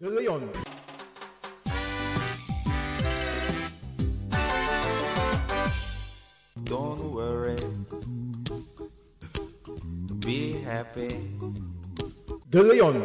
De Leon. Don't worry. Be happy. De Leon.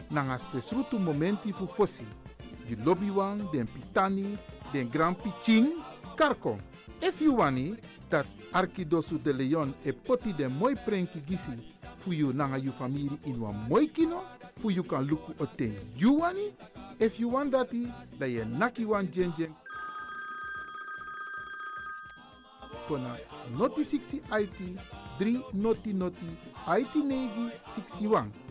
nanga spesrutu momenti fu fosi. You lobby wan, den pitani, den grand piching, karko. If you wani, dat Arkidosu de Leon e poti den moi prenki gisi fu you nanga you family in wan moi kino, fu you kan luku o ten you wani. If you want dati, da ye naki wan jen jen noti 60 IT 3 noti noti IT negi 61.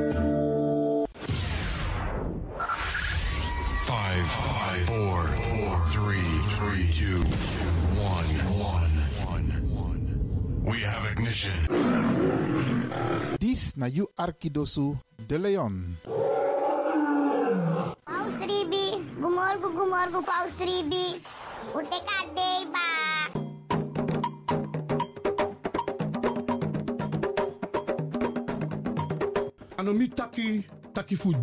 Five, five, four, four, three, three, two, one, one, one, one. We have ignition. This na you Arkidosu de Leon. Paus Ribi, gumorgo gumorgo Paus Ribi. Ute kadei ba. ano mi taki taki fu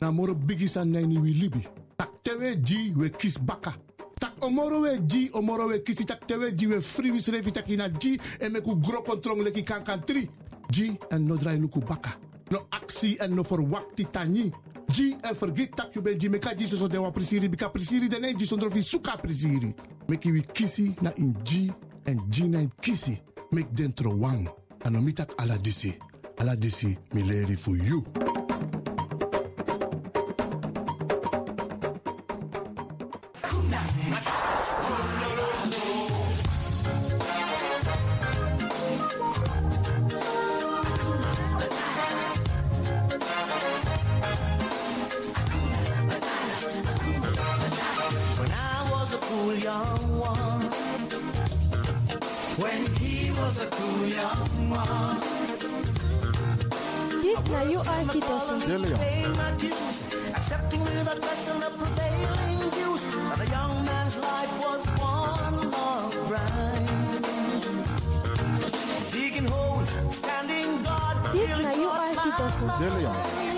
na moro bigisa neni wi libi tak tewe ji we kis baka. Tak omoro we ji omoro we kisi tak tewe ji we free wis revi taki na ji e me ku gro kontrong leki kan kan tri. Ji en no drai luku baka. No aksi en no for wakti tani ji en forget tak you ben ji me ka ji so de wa prisiri bika prisiri de ne ji sondro fi suka prisiri. Meki wi kisi na in ji en ji na in kisi. Mek dentro wang ano mi ala disi. Ala disi mi leri for you This na you Arkidosu de Leon. My dues, accepting without question the prevailing views. That a young man's life was one long grind. Digging holes, standing guard. This till na you cross my Arkidosu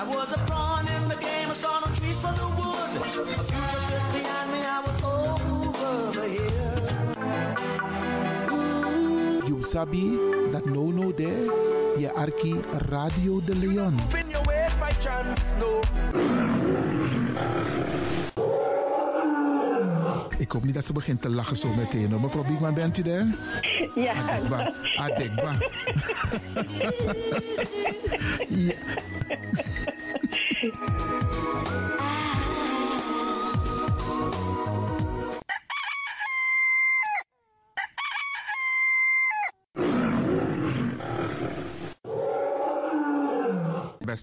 I was a pawn in the game, I saw no trees for the wood. A future sits behind me, I was over the hill. You sabi dat no no there. Je arki Radio de Leon. Spin your ways by chance, no. Ik hoop niet dat ze begint te lachen zo meteen. hoor. Mevrouw Biekman, bent u daar? Ja. Adekba. Adekba. ja. Beijo.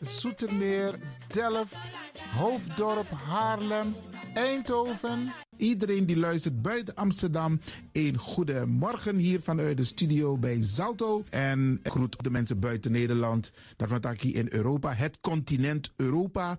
Zoetermeer, Delft, Hoofddorp, Haarlem, Eindhoven. Iedereen die luistert buiten Amsterdam, een goede morgen hier vanuit de studio bij Zalto. En groet de mensen buiten Nederland, dat hier in Europa, het continent Europa.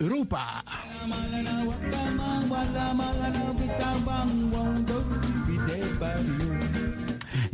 Europa.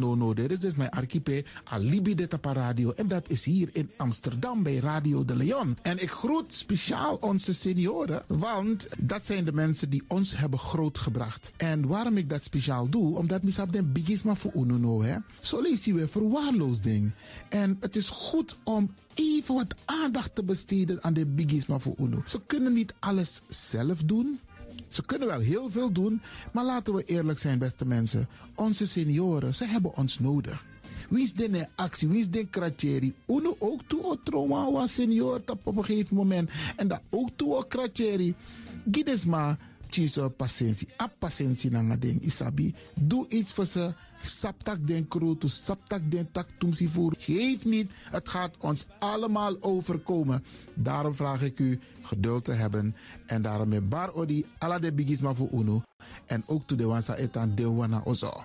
no Dit is mijn archipel Alibi de Tapa Radio. En dat is hier in Amsterdam bij Radio de Leon. En ik groet speciaal onze senioren, want dat zijn de mensen die ons hebben grootgebracht. En waarom ik dat speciaal doe, omdat misap den bigisma voor ununo, hè. Zo lezen we verwaarloosding. En het is goed om even wat aandacht te besteden aan de bigisma voor uno. Ze kunnen niet alles zelf doen. Ze kunnen wel heel veel doen, maar laten we eerlijk zijn, beste mensen. Onze senioren, ze hebben ons nodig. Wie is de actie, wie is de kratjeri? Uno ook toe o trauma senior op een gegeven moment. En dat ook toe o kratjeri. Gides maar, tjiso patiëntie. A patiëntie na ding, isabi. Doe iets voor ze. Saptak den kroto, saptak den tak voer. Geef niet, het gaat ons allemaal overkomen. Daarom vraag ik u geduld te hebben. En daarom met bar odi, ala de bigisma voor uno. En ook to de wansa etan de wana ozo.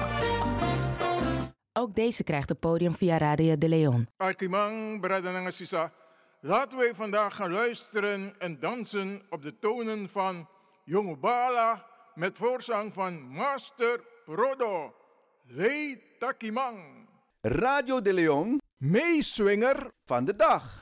Ook deze krijgt het podium via Radio de Leon. Arkimang, Bradananga Sisa. Laten wij vandaag gaan luisteren en dansen op de tonen van Jonge Bala met voorzang van Master Prodo. Lei Takimang. Radio de Leon, meeswinger van de dag.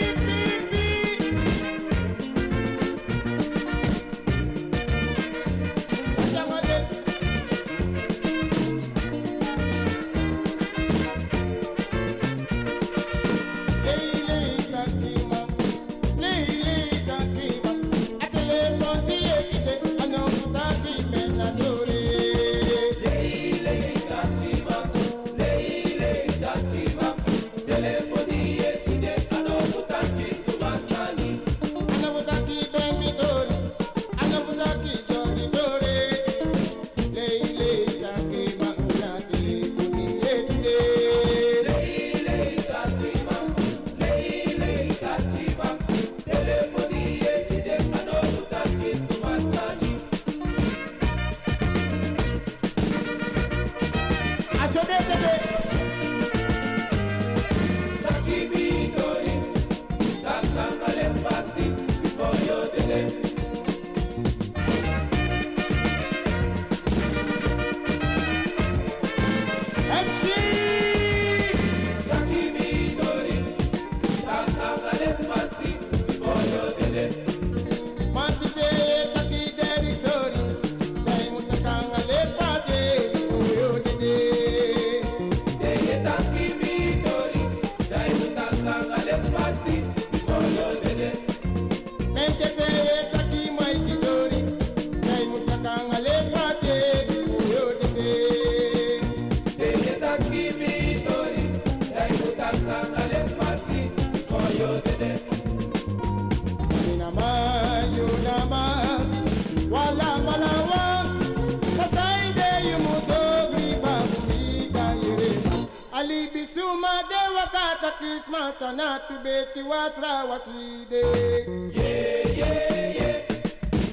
Ali Bisuma, they were caught Christmas and not to bet you what was we did. Yeah, yeah, yeah.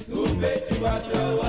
To be you what was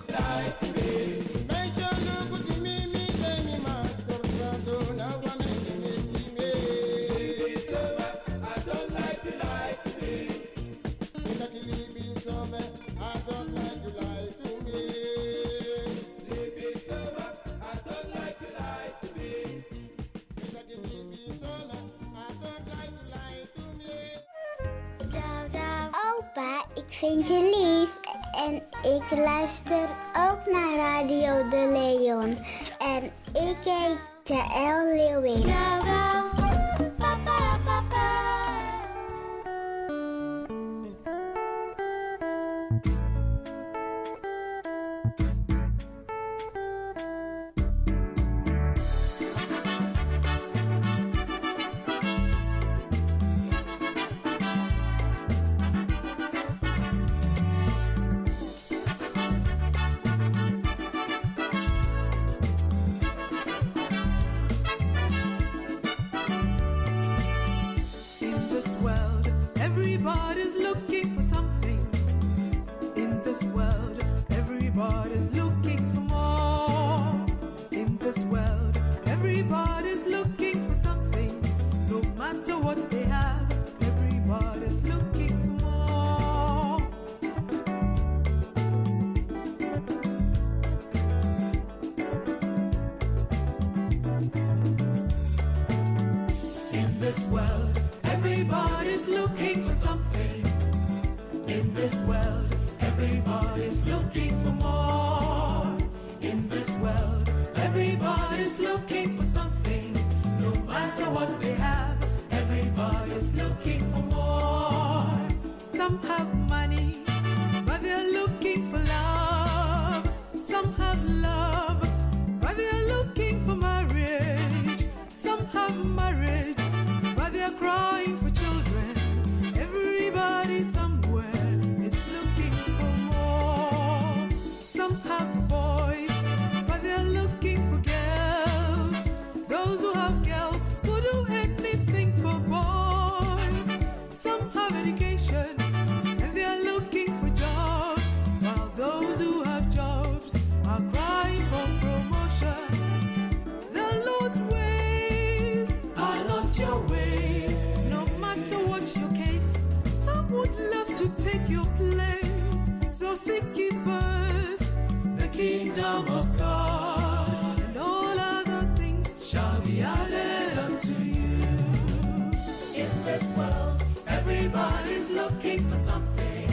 looking for something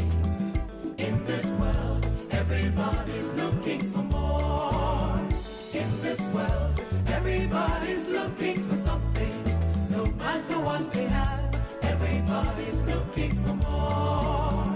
in this world. Everybody's looking for more in this world. Everybody's looking for something, no matter what they have. Everybody's looking for more.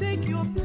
take your place.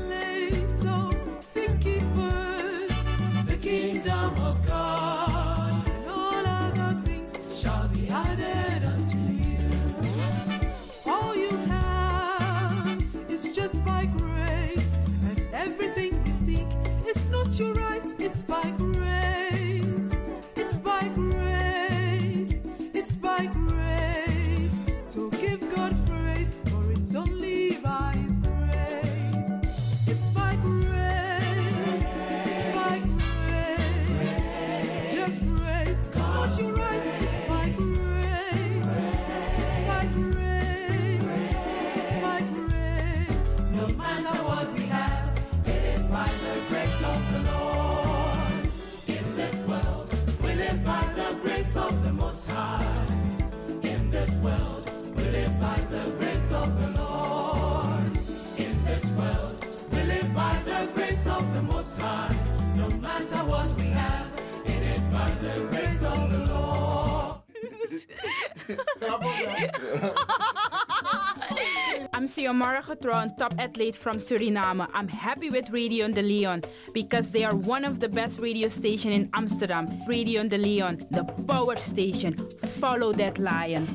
I'm Siomara Khatron, top athlete from Suriname. I'm happy with Radio De Leon because they are one of the best radio station in Amsterdam. Radio De Leon, the power station. Follow that lion.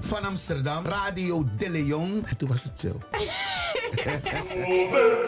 Van Amsterdam, Radio De Leon. En toen was het zo.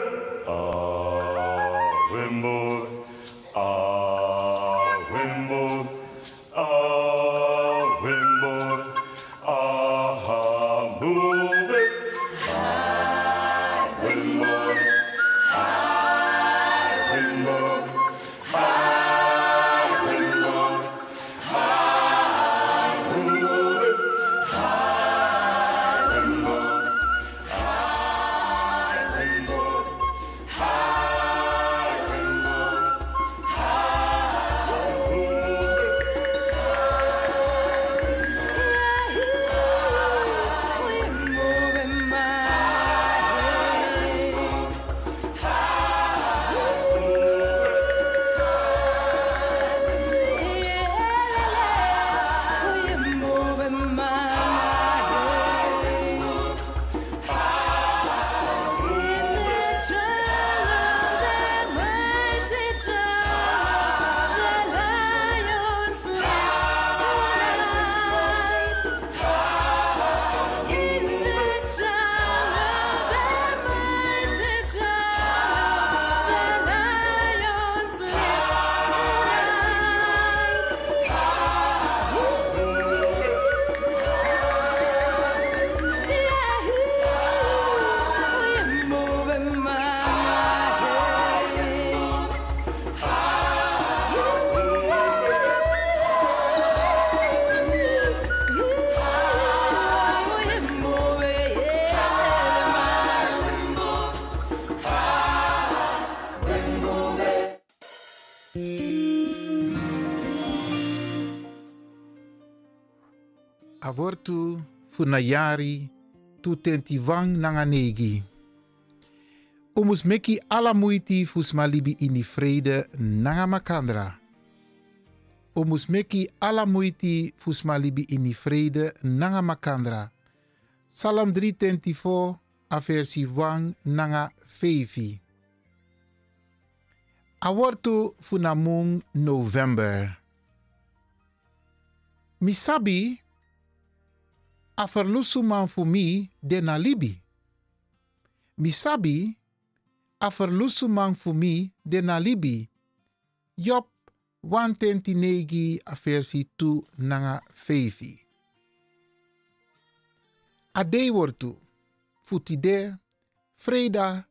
avortu funayari tu tenti wang nanga negi. Omus meki ala muiti fus malibi ini vrede nanga makandra. Omus meki ala muiti malibi ini vrede nanga makandra. Salam 3 tenti fo a versi wang nanga fevi. Awortu funamung November. Misabi a verlusu man fu mi de na libi. Misabi a verlusu man fu mi de na libi. Job 129 a versi 2 nanga fevi. A dei wortu futide freda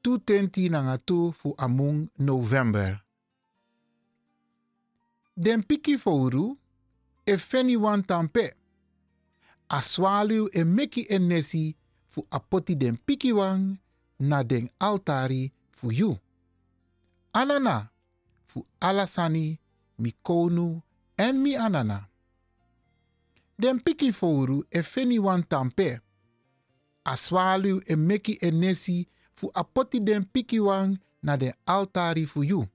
tu tenti nanga tu fu amung November. Den piki fouru e feni wan tampe. A swalu e meki en nesi fu apoti den piki wan na den altari fu you. Anana fu alasani mi konu en mi anana. Den piki fouru e tampe. A swalu e en nesi fu apoti den piki wan na den altari fu you.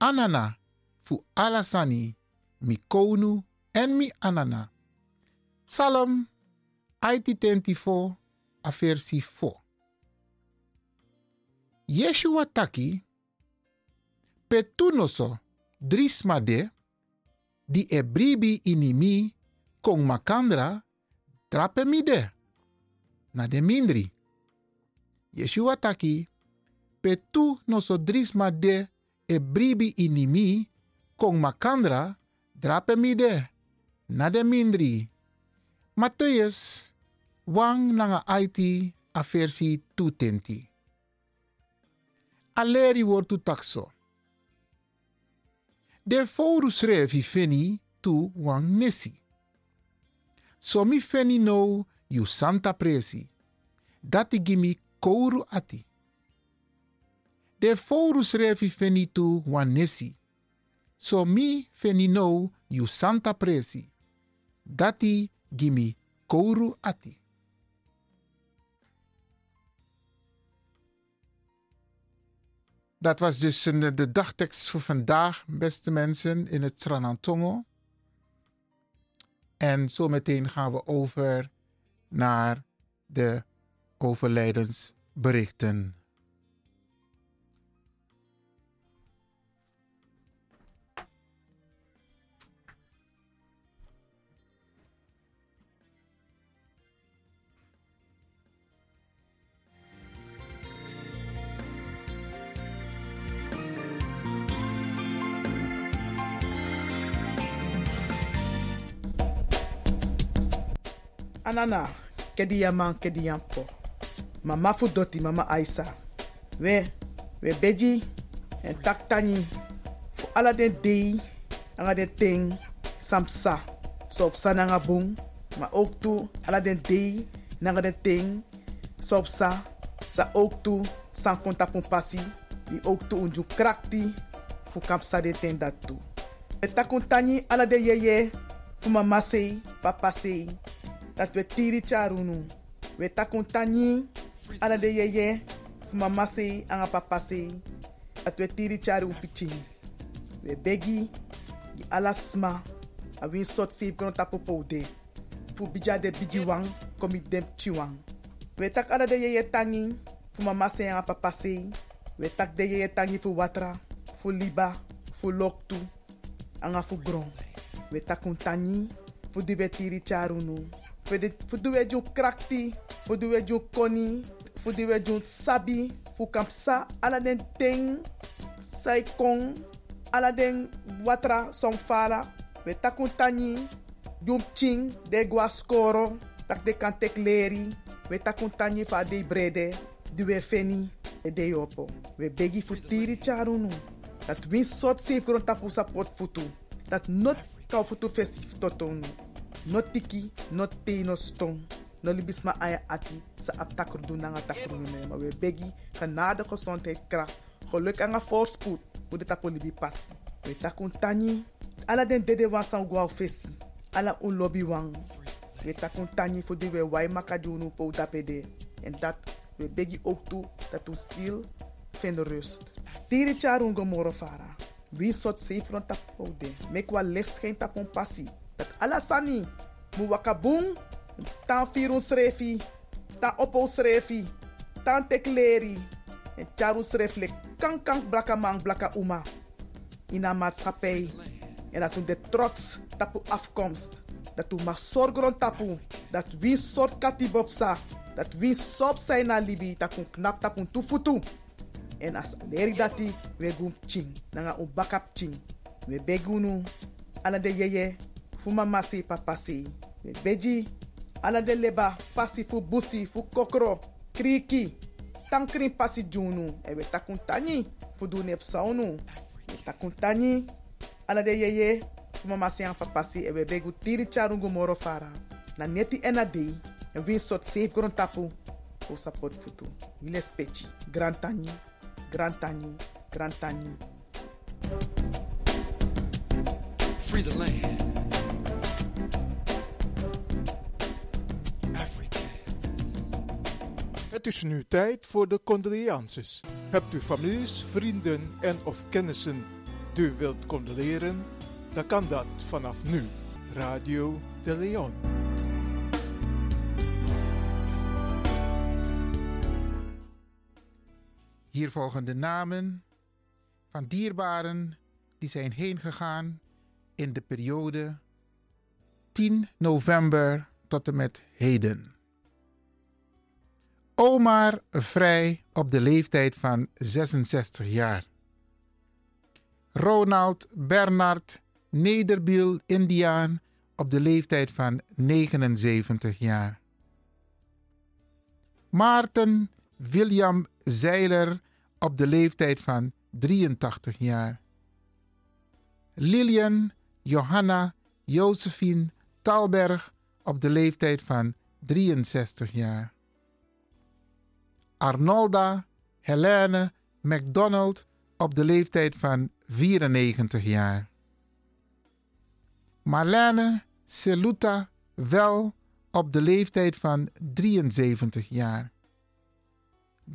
Anana fu alasani mi konu en mi anana. Psalm 84 a versi 4. Yeshua taki petunoso drismade di ebribi inimi kong makandra trape mide na de mindri. Yeshua taki petu noso drismade ebribi inimi kong makandra drape mide na de mindri. Matthäus wang nanga IT a versi 220. Aleri wortu taxo. De forus revi feni tu wang nesi. So mi feni no you santa presi. Dati gimi kouru ati. De forus revi feni tu wan nesi. So mi feni no you santa presi. Dati gimi kouru ati. Dat was dus de dagtekst voor vandaag, beste mensen, in het Sranantongo. En zometeen gaan we over naar de overlijdensberichten. Anana, kedi yaman kedi yampo. Mama fu doti mama Aisa. We, we beji en tak tani. Fu ala den dei, anga den ting, samsa. So op sa nanga bung, maar ook toe ala den nanga den ting, so sa. Sa ook toe, san konta pun pasi. Die ook toe unju krakti, fu kapsa de ten dat toe. We takun tani ala de yeye, fu mama sei, papa sei. Dat we tiri charunu. We takun tani ala de yeye mama sei anga papa sei. Dat we tiri charu. We begi ala sma a win sot sei kono tapo poude. Fu bija de bigi wang komi dem. We tak ala de yeye tangi fu mama sei anga papa sei. We tak de yeye tangi fu watra, fu liba, fu loktu, anga fu gron. We takun tani fu di we tiri charunu. Fu de- fu di we ju krakti, fu di we ju koni, fu di we ju sabi, fu kampsa ala ting, sai kong, ala den watra song fala. We takun tani, de gwa skoro, tak de kan tek leri. We takun tani fa de brede, di we feni, e de yopo. We begi tiri charunu. Dat win sot grond tapu sapot futu. Dat not kau futu festif totonu. No tiki, no te, no stong. No libis ma aya ati sa ap takrudu nanga takrudu ne. Maar we begi genade, gezondheid, kracht. Geluk een voorspoed. Hoe de tapo libi passi. We takun tani. Ala den dede wan san gwa fesi. ala un lobby wang. We takun tani voor die we wai makadunu po dapede. En dat we begi ook toe dat u ziel vindt rust. Tiri charungo moro fara. Wie sot safe rond tap de. Mek wa licht schijnt tap on passie. Dat alasani. Mu wakabung. Tan firun srefi. Tan opo srefi. Tan tekleri. En charu sreflek. Kan kan blaka uma. In een maatschappij. En dat u de trots tapu afkomst. Dat u mag zorgen tapu. Dat wie soort katibopsa. Dat wie sop zijn na libi. Kun knap tapu tufutu. En as leri dati we ching. Nanga u bakap ching. We begunu. Ala de yeye. Fu mama se papa se. We beji. Ala de leba. Pasi fu busi. Fu kokro. Kriki. Tankrin pasi junu. E we takun tani. Fu du nep. We takun. Ala de yeye. Fu se an papa se. E we begu charungu moro. Na neti ena dei. En win sot safe grond tapu. Fu support futu. Grand tani. Grand tani. Grand tani. Free the land. Het is nu tijd voor de condolences. Hebt u families, vrienden en of kennissen die u wilt condoleren? Dan kan dat vanaf nu. Radio de Leon. Hier volgen de namen van dierbaren die zijn heen gegaan in de periode 10 november tot en met heden. Omar Vrij op de leeftijd van 66 jaar. Ronald Bernard Nederbiel Indiaan op de leeftijd van 79 jaar. Maarten William Zeiler op de leeftijd van 83 jaar. Lilian Johanna Josephine Talberg op de leeftijd van 63 jaar. Arnolda Helene McDonald op de leeftijd van 94 jaar. Marlene Celuta Wel op de leeftijd van 73 jaar.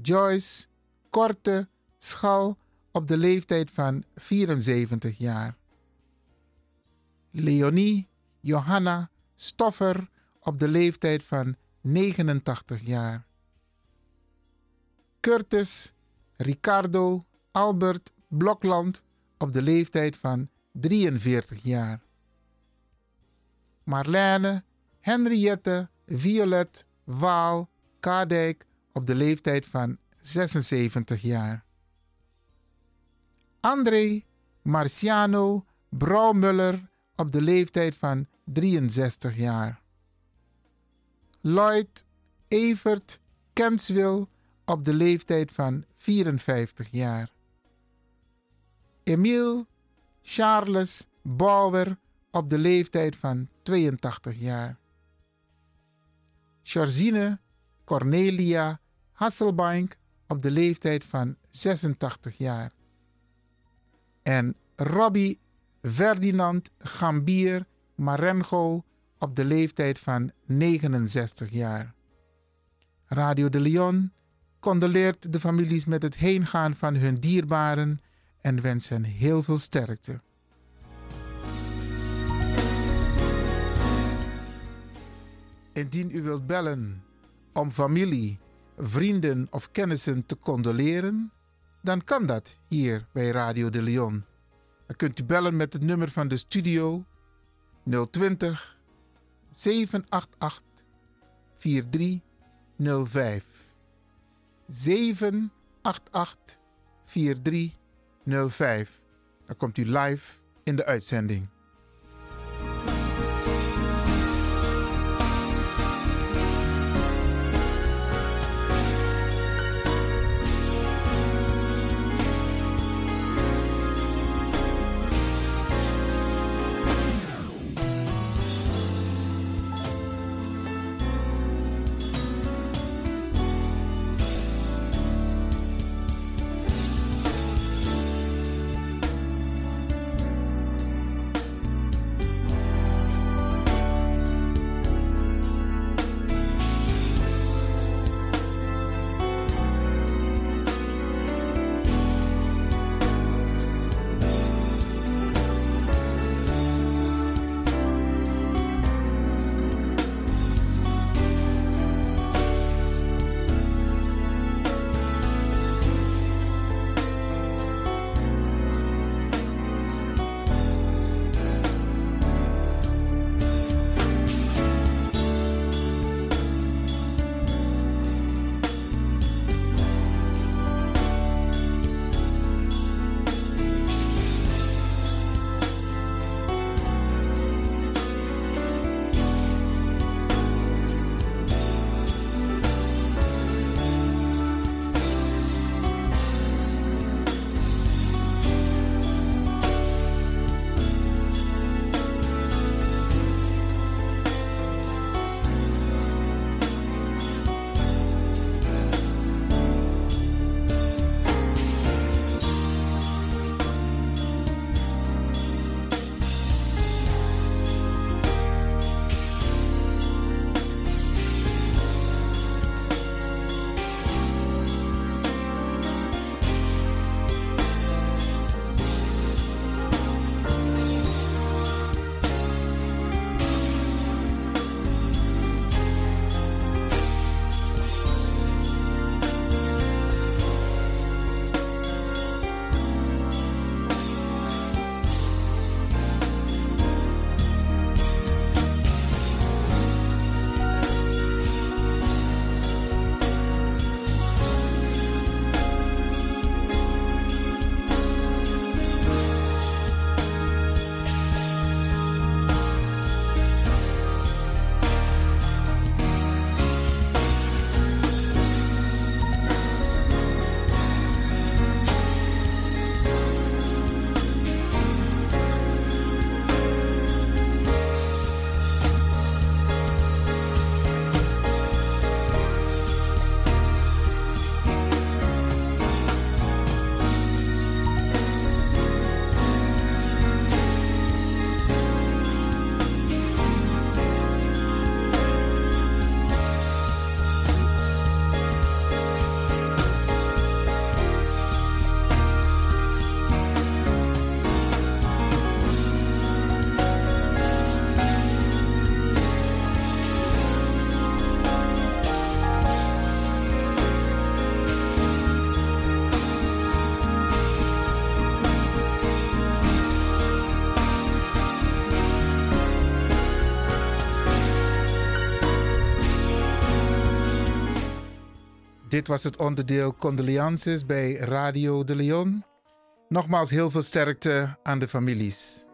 Joyce Korte Schal op de leeftijd van 74 jaar. Leonie Johanna Stoffer op de leeftijd van 89 jaar. Curtis Ricardo Albert Blokland op de leeftijd van 43 jaar. Marlene Henriette Violet Waal Kadijk op de leeftijd van 76 jaar. André Marciano Brouwmuller op de leeftijd van 63 jaar. Lloyd Evert Kenswil op de leeftijd van 54 jaar. Emile Charles Bauer op de leeftijd van 82 jaar. Georgine Cornelia Hasselbank op de leeftijd van 86 jaar. En Robbie Ferdinand Gambier Marengo op de leeftijd van 69 jaar. Radio de Leon condoleert de families met het heengaan van hun dierbaren en wens hen heel veel sterkte. Indien u wilt bellen om familie, vrienden of kennissen te condoleren, dan kan dat hier bij Radio de Leon. Dan kunt u bellen met het nummer van de studio 020 788 4305. 788 4305. Dan komt u live in de uitzending. Dit was het onderdeel Condoleances bij Radio de Leon. Nogmaals heel veel sterkte aan de families.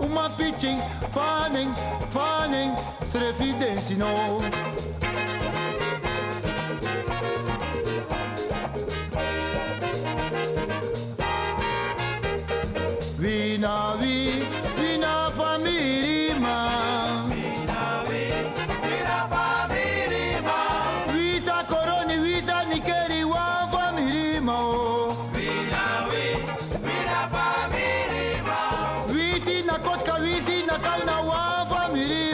uma fitinha, fanning, a kind of war for me.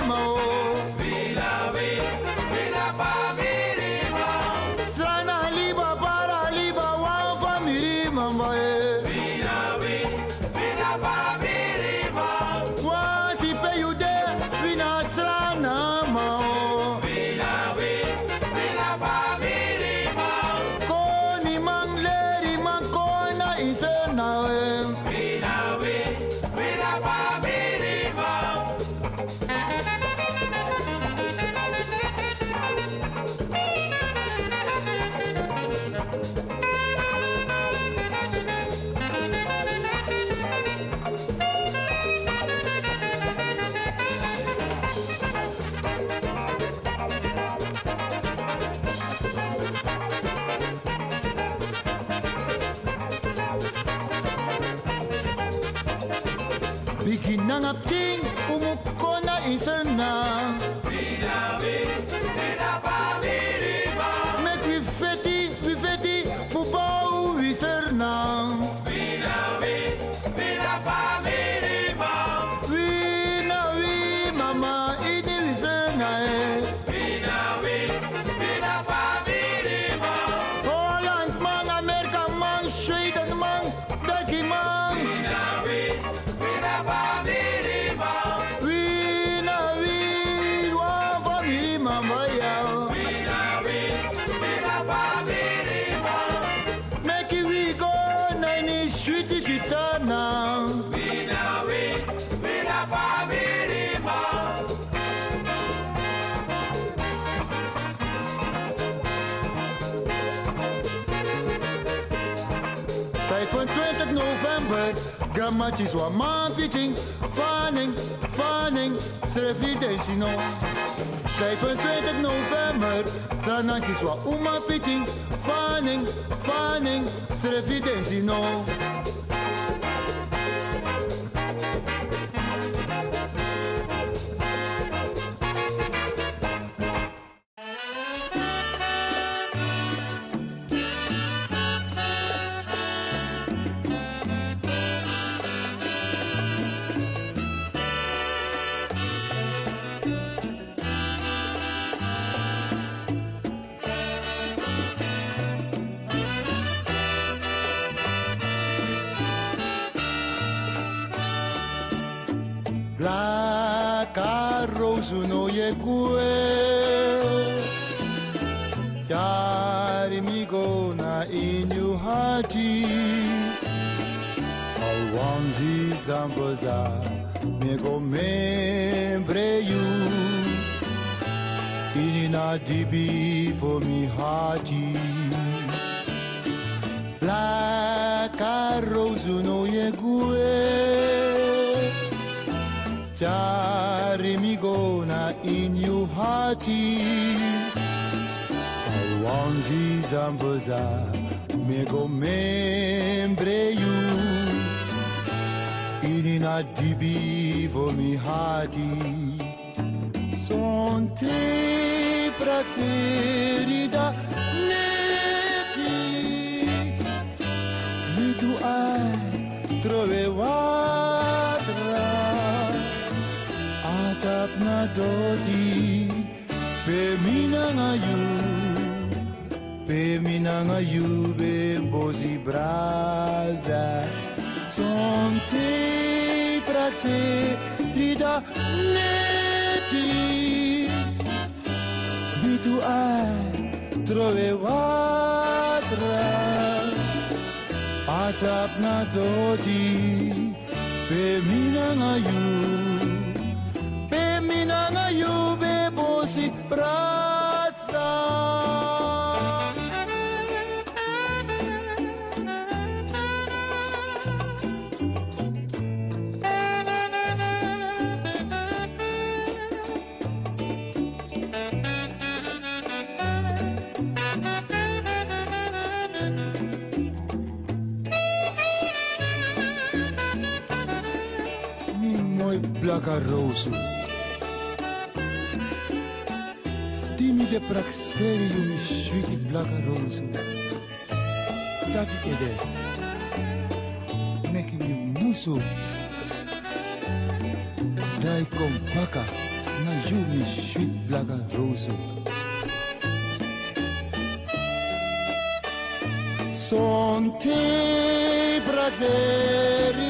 25 november, grammatjes wa man pitching. Fanning, fanning, servidesi no. 25 november, tranakjes wa uma pitching. Fanning, fanning, servidesi no. praxerida neti mi tu ai trovevatra atapna doti pe minanga you pe minanga you be bozi braza son te praxerida neti cui tu hai trovevat Ațapnatoti pe mine na iub Pe mine nga iub e bosi prai mooi blaka rosu Timide praxeri yu mi sweetie blaka rosu Dati ede Neki mi musu Dai kom baka Na yu mi sweet blaka rosu Sonte praxeri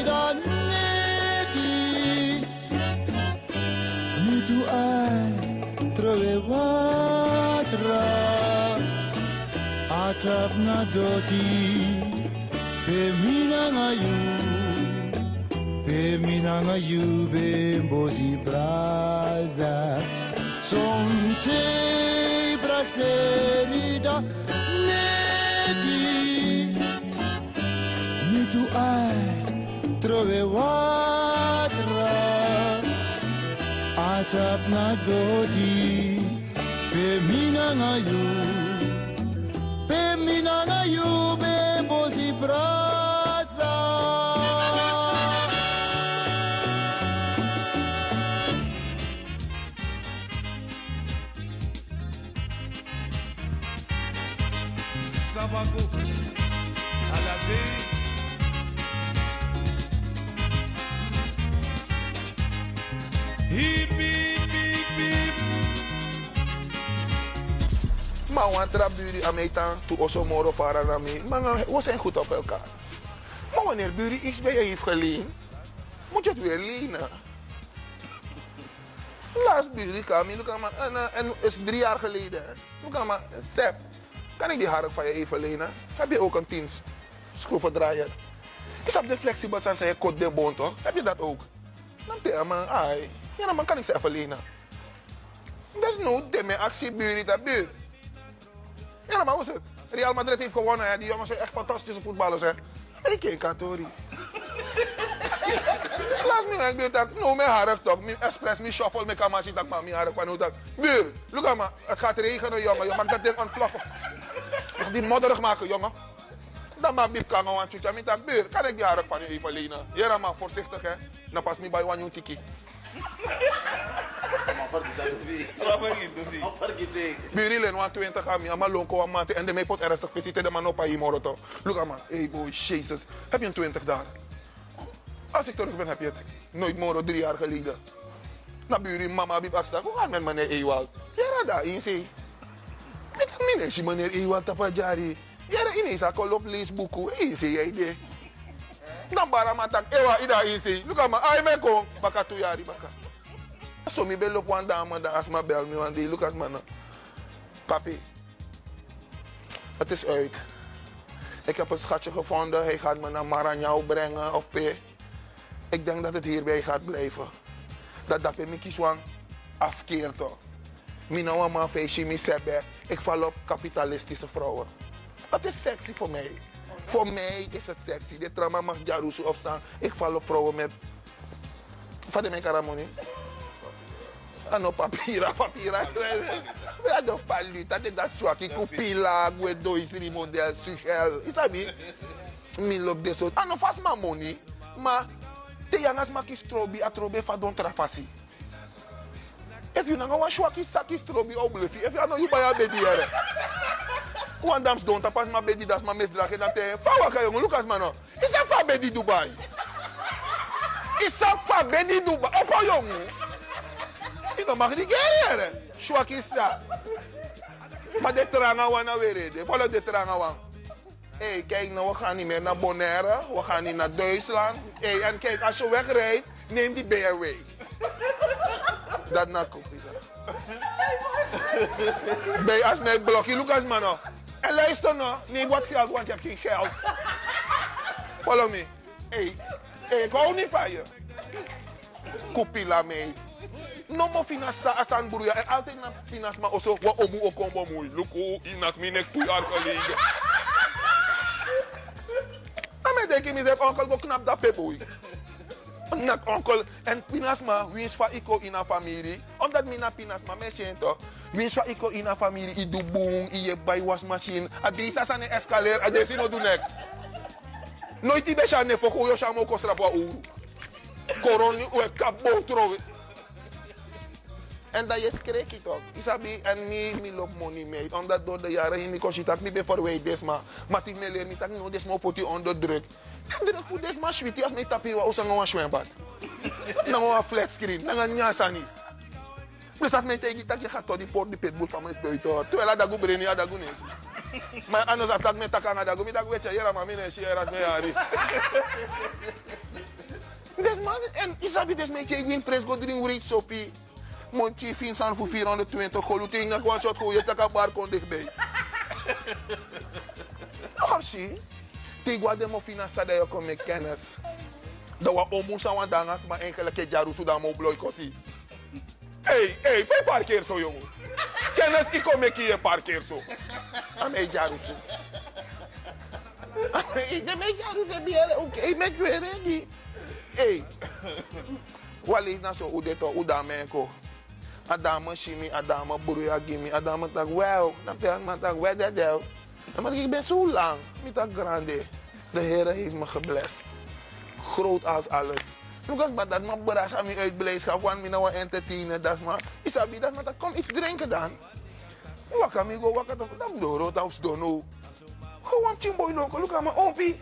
trove watra Atap na doti Pe mina ngayu Pe mina ngayu Be mbozi braza Sonte praxerida neti Mi tu ai Be minangayu, be minangayu, be bosi brasa. Sabago, alabe. Hippie. Maar want traburi ametan tu oso moro para na mi. Maar we zijn goed op elkaar. Maar wanneer Buri iets bij je heeft geleend, moet je het weer lenen. Laatst Buri kwam, maar, en, eh, is drie jaar geleden. Je kan maar, Sep, kan ik die hark van je even lenen? Heb je ook een tien schroevendraaier? Is op de flexibel zijn je kot de bon toch? Heb je dat ook? Dan tegen man, ai, ja dan man kan ik ze even lenen. Dat is nu de actie Buri dat buur. Ja, maar hoe is het? Real Madrid heeft gewonnen, hè? die jongens zijn echt fantastische voetballers. Hè? Ik kijk katori. Laat me ik weet dat no me hark toch, me express me shuffle me kamachi tak maar me hark van hoe dat. Buur, look maar, het gaat regenen jongen, je mag dat ding ontploffen. Nog die modderig maken jongen. Dan maak ik kan gewoon chucha met dat buur. Kan ik die hark van je even lenen? Ja maar voorzichtig hè. Dan pas me bij one tiki. Burilen 120 aan mij, maar lonko aan maand en de mij pot ernstig visite de man op aan je moroto. Look aan hey boy, jezus. Heb je een 20 daar? Als ik terug ben, heb je het. Nooit moro, drie jaar geleden. Na buren, mama, bib afstak. Hoe gaat met meneer Ewald? Ja, daar in zee. Ik heb niet meneer Ewald tapajari. Ja, ineens ik al op leesboeken. Hey, zie jij dit? Dan bara matak, ewa, ida in zee. Look aan ay me kom. Baka tu jari, baka. So me bel op one dame dan als me bel me one day. Look at. Papi, het is uit. Ik heb een schatje gevonden. Hij gaat me naar Maranhão brengen of P. Ik denk dat het hierbij gaat blijven. Dat dat kieswang afkeert toch. Mama feestje, mi sebe. Ik val op kapitalistische vrouwen. Het is sexy voor mij. Voor mij is het sexy. Dit trauma mag of staan. Ik val op vrouwen met... Wat is mijn karamoni? Ano papira, papira. We hadden palu, dat is dat zwakkie, kupila, gue dois, drie model, suchel. Isabi? Mi loop de. Ano vast money, maar te yangas maki strobi, a trobe fa don trafasi. If you nanga wa swaki saki strobi au bluffy, if you know you buy a bedi here. One dams don't tapas ma bedi das ma misdrage dan te. Fa waka jongen, Lucas mano. Is dat fa bedi Dubai? Is dat fa bedi Dubai? Opa jongen. Gereren. Swaki sa. Maar de tranga wana weer de. Follow de tranga wan. Hé, kijk nou, we gaan niet meer naar Bonaire. We gaan niet naar Duitsland. Hé, en kijk, als je wegrijdt, neem die BMW. Dat na kopie. Bij als mijn blokje, Lucas mano. En luister nou, neem wat geld, want je hebt geen geld. Follow me. Hé, hey, ik hou niet van je. Kopila mee. No mo finasa asan buruya. En altijd na finas ma oso wa omu okombo mui. Luku inak minek tu jaar geleden. En mij denk ik mezelf, onkel, go knap dat peboei. Nak onkel, en pinasma, wins van iko in een familie. Omdat mina pinasma, mensen toch. Wins van iko in een familie, i do boom, i je bij wasmachine. A deze zijn een escalator, a deze no do nek. Nooit die besha ne foko, yo shamo kostra po uru. Koroni, we kabo trowe. En dat je schrik toch. Isabi, en mi, mi loop money mee. Omdat door de jaren heen, ik kon dat ben verwijt des maar. Maar ik me leer niet dat ik no des maar poti onder druk. En druk voor des maar sweetie als me tapir wa usang een zwembad. Dan een flat screen, dan een nyasa niet. Dus als mij tegen dat je gaat tot die port die pitbull van mijn buiten. Terwijl dat go breni, dat go niet. Maar anders attack me takanga dat go, mi dat weet je, jera maar mi ne share dat me yari. Dus man, en Isabi des mij tegen win pres go drink writ sopi. Montje Vincent voor 420 golu ting na gewoon shot gooien taka bar kon dichtbij. Optie. Tigwa de mo fina sa yo kom met kennis. Dat we omus aan wat dangas maar eigenlijk het jaru mo bloy koti. Hey, hey, bij parkeer zo jongen. Kennis ik kom met hier parkeer zo. Aan mij jaru zo. Ik de mij jaru zo. Oké, met weer die. Hey. Wali na so udeto udamenko. Adama shimi, Adama buruya gimi, Adama tak well. Dan zeg ik dat. Maar ik ben zo lang, niet tak grande. De Heer heeft me geblest. Groot als alles. Lukas, maar dat maar beras aan me uitblijdschap, want me nou entertainen, dat maar. Isabi, dat maar, dat kom iets drinken dan. Waka mi go, waka dan, dan do rood of dono. Gewoon chimboy loko, luka maar, opi.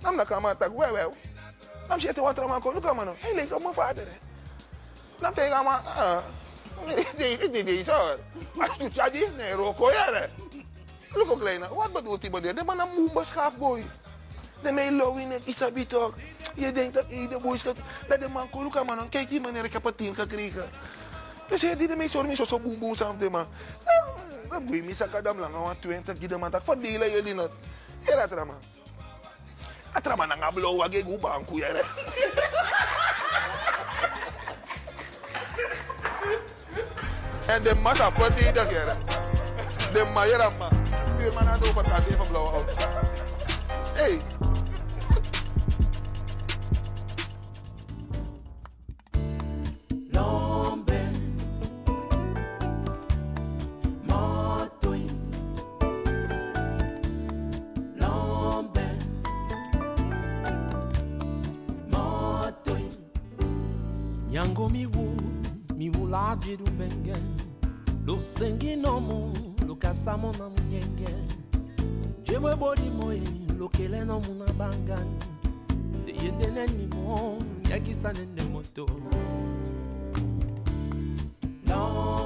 Dan na kama tak well. Dan zit er wat er maar, luka maar, hij leek op mijn vader. Dan tegen maar, ah. Is hoor. Als je het is, nee, roko jaren. Look ook kleine, wat bedoelt die meneer? De man een moe schaafboy. De mij low in het isabi toch. Je denkt dat ieder boy schat. Dat de man kon, look man, kijk die meneer, ik heb een tien gekregen. Dus hij die de mij zorgen, zo boem boem samen de man. Dan moet je zeggen, dat lang, want 20 die de man, dat verdelen jullie nog. Ja, dat er man. Dat er man, dan gaan blowen, ik En de man dat wordt iedere keer. De maier aan man. Die man had over het even blauwe. Hey. Yango mi woo mulaji lumenge lusengi lo lukasa mona munyenge njemwe boli moye lokele nomu na bangani ndeyende neni mo lunyakisa nende moto no.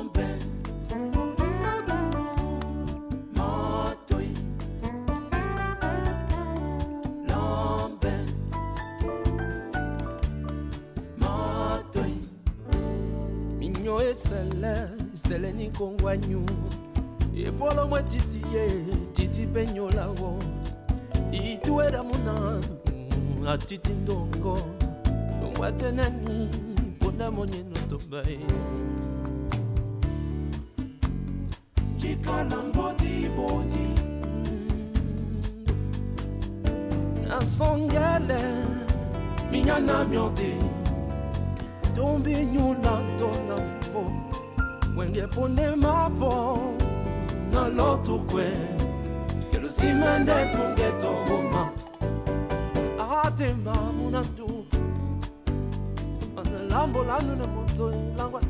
esala ezala nikongwanyu ebwolo mwa titi ye titi mpe nyolawo ituela munamu atiti ndongo. Longwa nani mpona monyeno toba ye njikala mbotiboti mm. nasongele minyana myote. Tombi nyula ntona wengepondemapo na lotukwe kelusimende tungetoboma atema munandu analambolanu na moto ilangwa.